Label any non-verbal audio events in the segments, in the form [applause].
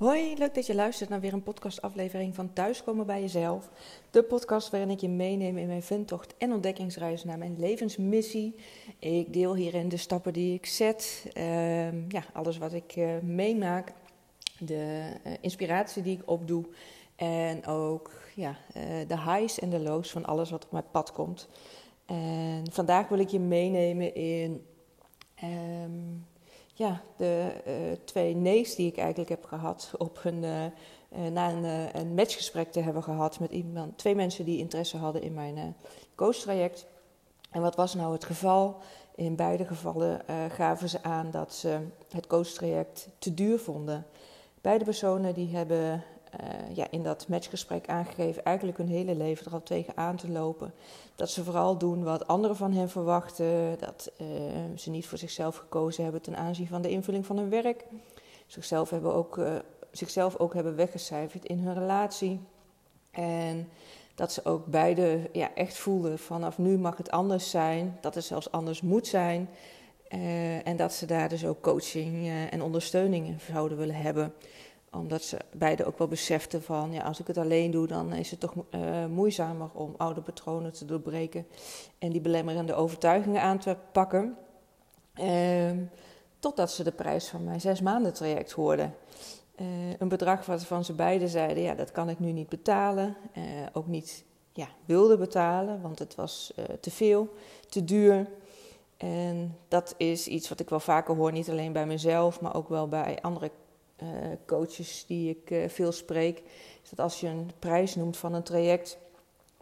Hoi, leuk dat je luistert naar weer een podcastaflevering van Thuiskomen bij Jezelf. De podcast waarin ik je meeneem in mijn vindtocht en ontdekkingsreis naar mijn levensmissie. Ik deel hierin de stappen die ik zet, ehm, ja, alles wat ik uh, meemaak, de uh, inspiratie die ik opdoe en ook ja, uh, de highs en de lows van alles wat op mijn pad komt. En vandaag wil ik je meenemen in um, ja, de uh, twee nee's die ik eigenlijk heb gehad op een, uh, na een, een, matchgesprek te hebben gehad met iemand, twee mensen die interesse hadden in mijn coachtraject. En wat was nou het geval? In beide gevallen gaven ze aan dat ze het coachtraject te duur vonden. Beide personen die hebben uh, ja, in dat matchgesprek aangegeven eigenlijk hun hele leven er al tegen aan te lopen. Dat ze vooral doen wat anderen van hen verwachten. Dat uh, ze niet voor zichzelf gekozen hebben ten aanzien van de invulling van hun werk. Zichzelf, hebben ook, uh, zichzelf ook hebben weggecijferd in hun relatie. En dat ze ook beide ja, echt voelden vanaf nu mag het anders zijn. Dat het zelfs anders moet zijn. en dat ze daar dus ook coaching en ondersteuning in zouden willen hebben omdat ze beide ook wel beseften van, ja, als ik het alleen doe, dan is het toch uh, moeizamer om oude patronen te doorbreken en die belemmerende overtuigingen aan te pakken. Uh, totdat ze de prijs van mijn zes maanden traject hoorden. Uh, een bedrag waarvan ze beiden zeiden, ja, dat kan ik nu niet betalen. Eh, ook niet ja, wilde betalen, want het was te veel, te duur. En dat is iets wat ik wel vaker hoor, niet alleen bij mezelf, maar ook wel bij andere uh, coaches die ik uh, veel spreek, is dat als je een prijs noemt van een traject,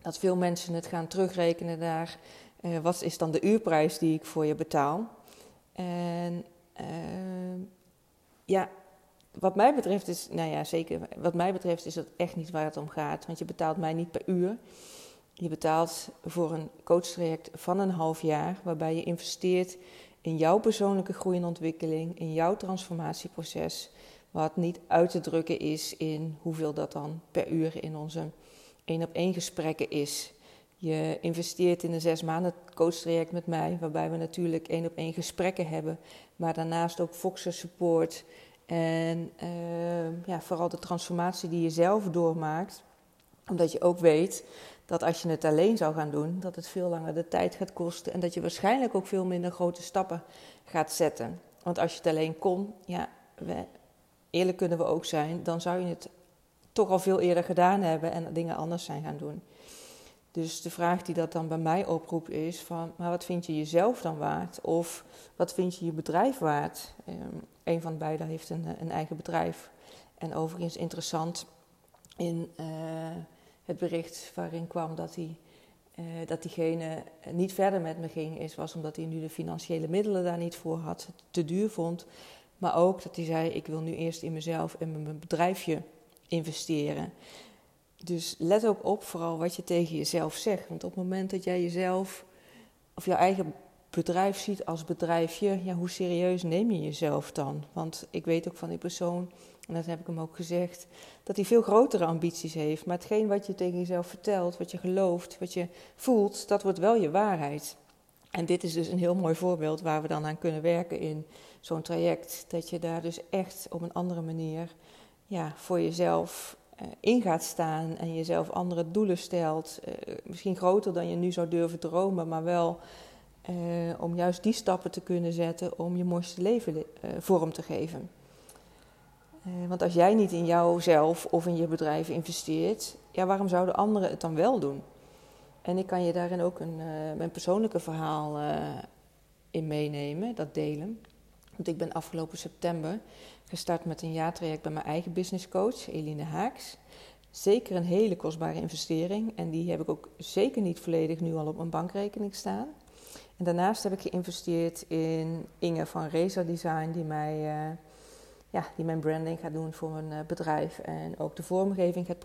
dat veel mensen het gaan terugrekenen naar uh, wat is dan de uurprijs die ik voor je betaal. En ja, wat mij betreft is, nou ja, zeker, wat mij betreft is dat echt niet waar het om gaat, want je betaalt mij niet per uur. Je betaalt voor een coachtraject van een half jaar, waarbij je investeert in jouw persoonlijke groei en ontwikkeling, in jouw transformatieproces. Wat niet uit te drukken is in hoeveel dat dan per uur in onze één op één gesprekken is. Je investeert in een zes maanden coachtraject met mij, waarbij we natuurlijk één op één gesprekken hebben, maar daarnaast ook Foxer support en uh, ja, vooral de transformatie die je zelf doormaakt. Omdat je ook weet dat als je het alleen zou gaan doen, dat het veel langer de tijd gaat kosten en dat je waarschijnlijk ook veel minder grote stappen gaat zetten. Want als je het alleen kon, ja, eerlijk kunnen we ook zijn, dan zou je het toch al veel eerder gedaan hebben en dingen anders zijn gaan doen. Dus de vraag die dat dan bij mij oproept is van, maar wat vind je jezelf dan waard? Of wat vind je je bedrijf waard? Um, een van beiden heeft een, een, eigen bedrijf. En overigens interessant in uh, het bericht waarin kwam dat hij uh, dat diegene niet verder met me ging, is, was omdat hij nu de financiële middelen daar niet voor had, te duur vond. Maar ook dat hij zei: Ik wil nu eerst in mezelf en mijn bedrijfje investeren. Dus let ook op, vooral wat je tegen jezelf zegt. Want op het moment dat jij jezelf of jouw eigen bedrijf ziet als bedrijfje, ja, hoe serieus neem je jezelf dan? Want ik weet ook van die persoon, en dat heb ik hem ook gezegd, dat hij veel grotere ambities heeft. Maar hetgeen wat je tegen jezelf vertelt, wat je gelooft, wat je voelt, dat wordt wel je waarheid. En dit is dus een heel mooi voorbeeld waar we dan aan kunnen werken in zo'n traject. Dat je daar dus echt op een andere manier ja, voor jezelf uh, in gaat staan en jezelf andere doelen stelt. Uh, misschien groter dan je nu zou durven dromen, maar wel uh, om juist die stappen te kunnen zetten om je mooiste leven vorm te geven. want als jij niet in jouzelf of in je bedrijf investeert, ja, waarom zouden anderen het dan wel doen? En ik kan je daarin ook een, mijn persoonlijke verhaal in meenemen, dat delen. Want ik ben afgelopen september gestart met een jaartraject bij mijn eigen businesscoach, Eline Haaks. Zeker een hele kostbare investering en die heb ik ook zeker niet volledig nu al op mijn bankrekening staan. En daarnaast heb ik geïnvesteerd in Inge van Razer Design, die, mij, uh, ja, die mijn branding gaat doen voor mijn bedrijf en ook de vormgeving gaat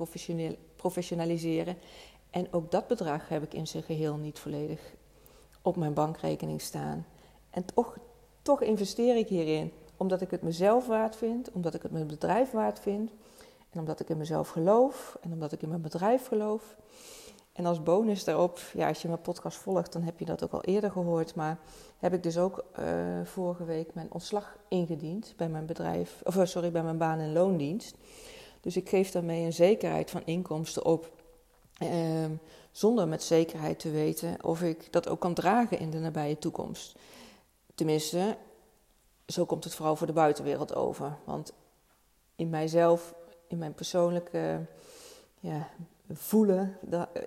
professionaliseren. En ook dat bedrag heb ik in zijn geheel niet volledig op mijn bankrekening staan. En toch toch investeer ik hierin omdat ik het mezelf waard vind, omdat ik het mijn bedrijf waard vind en omdat ik in mezelf geloof en omdat ik in mijn bedrijf geloof. En als bonus daarop, ja, als je mijn podcast volgt, dan heb je dat ook al eerder gehoord. Maar heb ik dus ook uh, vorige week mijn ontslag ingediend bij mijn bedrijf, of eh, sorry, bij mijn baan- en loondienst. Dus ik geef daarmee een zekerheid van inkomsten op. Uh, zonder met zekerheid te weten of ik dat ook kan dragen in de nabije toekomst. Tenminste, zo komt het vooral voor de buitenwereld over. Want in mijzelf, in mijn persoonlijke ja, voelen,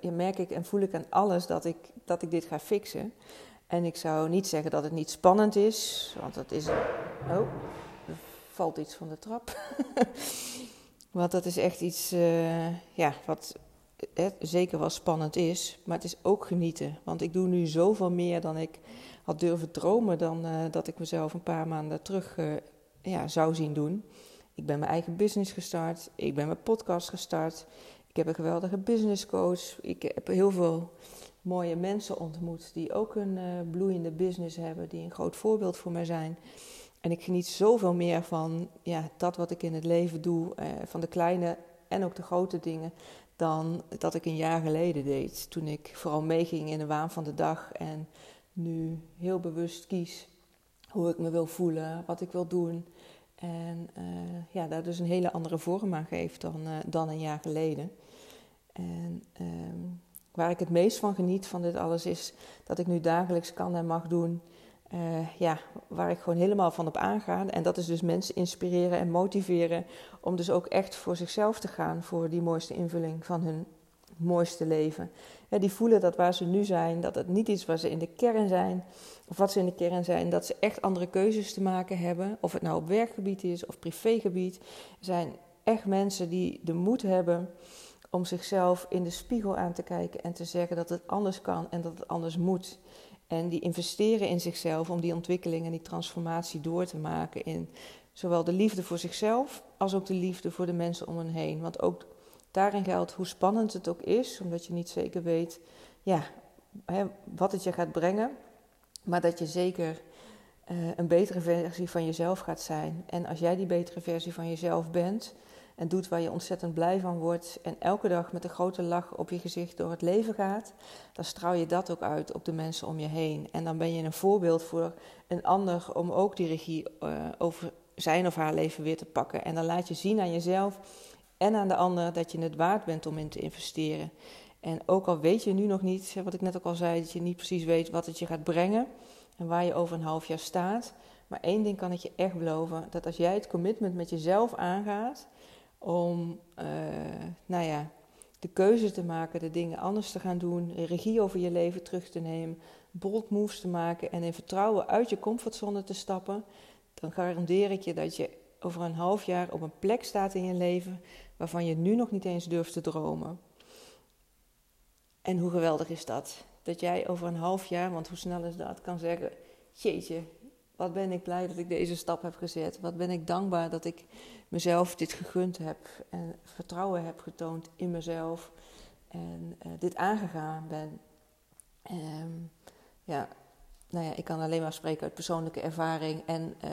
merk ik en voel ik aan alles dat ik, dat ik dit ga fixen. En ik zou niet zeggen dat het niet spannend is, want dat is. Oh, er valt iets van de trap. [laughs] want dat is echt iets uh, ja, wat hè, zeker wel spannend is, maar het is ook genieten. Want ik doe nu zoveel meer dan ik had durven dromen dan uh, dat ik mezelf een paar maanden terug uh, ja, zou zien doen. Ik ben mijn eigen business gestart, ik ben mijn podcast gestart, ik heb een geweldige business coach, ik heb heel veel mooie mensen ontmoet die ook een uh, bloeiende business hebben, die een groot voorbeeld voor mij zijn. En ik geniet zoveel meer van ja, dat wat ik in het leven doe, van de kleine en ook de grote dingen, dan dat ik een jaar geleden deed. Toen ik vooral meeging in de waan van de dag en nu heel bewust kies hoe ik me wil voelen, wat ik wil doen. En uh, ja, daar dus een hele andere vorm aan geeft dan, uh, dan een jaar geleden. En uh, waar ik het meest van geniet van dit alles is dat ik nu dagelijks kan en mag doen. Uh, ja, waar ik gewoon helemaal van op aanga. En dat is dus mensen inspireren en motiveren om dus ook echt voor zichzelf te gaan, voor die mooiste invulling van hun mooiste leven. Die voelen dat waar ze nu zijn, dat het niet is waar ze in de kern zijn, of wat ze in de kern zijn, dat ze echt andere keuzes te maken hebben. Of het nou op werkgebied is of privégebied. Zijn echt mensen die de moed hebben om zichzelf in de spiegel aan te kijken en te zeggen dat het anders kan en dat het anders moet. En die investeren in zichzelf om die ontwikkeling en die transformatie door te maken in zowel de liefde voor zichzelf als ook de liefde voor de mensen om hen heen. Want ook daarin geldt hoe spannend het ook is, omdat je niet zeker weet ja, hè, wat het je gaat brengen, maar dat je zeker uh, een betere versie van jezelf gaat zijn. En als jij die betere versie van jezelf bent en doet waar je ontzettend blij van wordt en elke dag met een grote lach op je gezicht door het leven gaat, dan straal je dat ook uit op de mensen om je heen. En dan ben je een voorbeeld voor een ander om ook die regie uh, over zijn of haar leven weer te pakken. En dan laat je zien aan jezelf en aan de ander dat je het waard bent om in te investeren. En ook al weet je nu nog niet, wat ik net ook al zei, dat je niet precies weet wat het je gaat brengen en waar je over een half jaar staat. Maar één ding kan ik je echt beloven: dat als jij het commitment met jezelf aangaat om, uh, nou ja, de keuze te maken, de dingen anders te gaan doen, regie over je leven terug te nemen, bold moves te maken en in vertrouwen uit je comfortzone te stappen, dan garandeer ik je dat je over een half jaar op een plek staat in je leven waarvan je nu nog niet eens durft te dromen. En hoe geweldig is dat? Dat jij over een half jaar, want hoe snel is dat, kan zeggen: Jeetje, wat ben ik blij dat ik deze stap heb gezet. Wat ben ik dankbaar dat ik mezelf dit gegund heb en vertrouwen heb getoond in mezelf en uh, dit aangegaan ben. Um, ja, nou ja, ik kan alleen maar spreken uit persoonlijke ervaring en uh,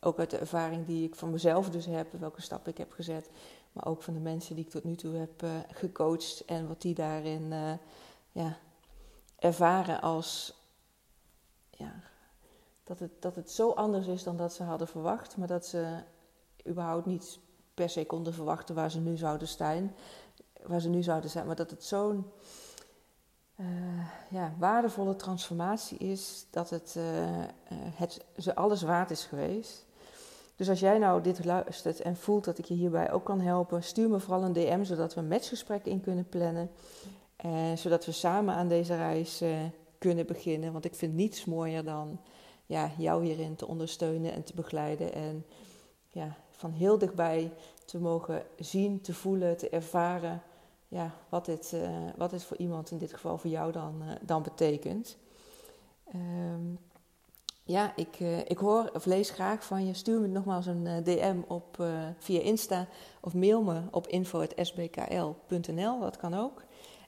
ook uit de ervaring die ik van mezelf dus heb, welke stappen ik heb gezet, maar ook van de mensen die ik tot nu toe heb uh, gecoacht en wat die daarin ja, ervaren als ja, dat, het, dat het zo anders is dan dat ze hadden verwacht, maar dat ze überhaupt niet per se konden verwachten waar ze nu zouden staan, waar ze nu zouden zijn, maar dat het zo'n uh, ja, waardevolle transformatie is dat het, uh, het ze alles waard is geweest. Dus als jij nou dit luistert en voelt dat ik je hierbij ook kan helpen, stuur me vooral een DM zodat we een matchgesprek in kunnen plannen. En zodat we samen aan deze reis kunnen beginnen. Want ik vind niets mooier dan ja, jou hierin te ondersteunen en te begeleiden. En ja, van heel dichtbij te mogen zien, te voelen, te ervaren ja, wat, dit, uh, wat dit voor iemand, in dit geval voor jou, dan, uh, dan betekent. Um, ja, ik, uh, ik hoor of lees graag van je. Stuur me nogmaals een DM op, via Insta of mail me op info.sbkl.nl, dat kan ook.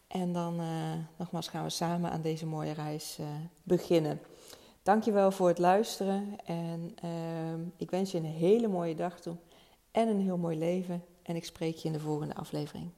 En dan nogmaals gaan we samen aan deze mooie reis beginnen. Dankjewel voor het luisteren en ehm, ik wens je een hele mooie dag toe en een heel mooi leven. En ik spreek je in de volgende aflevering.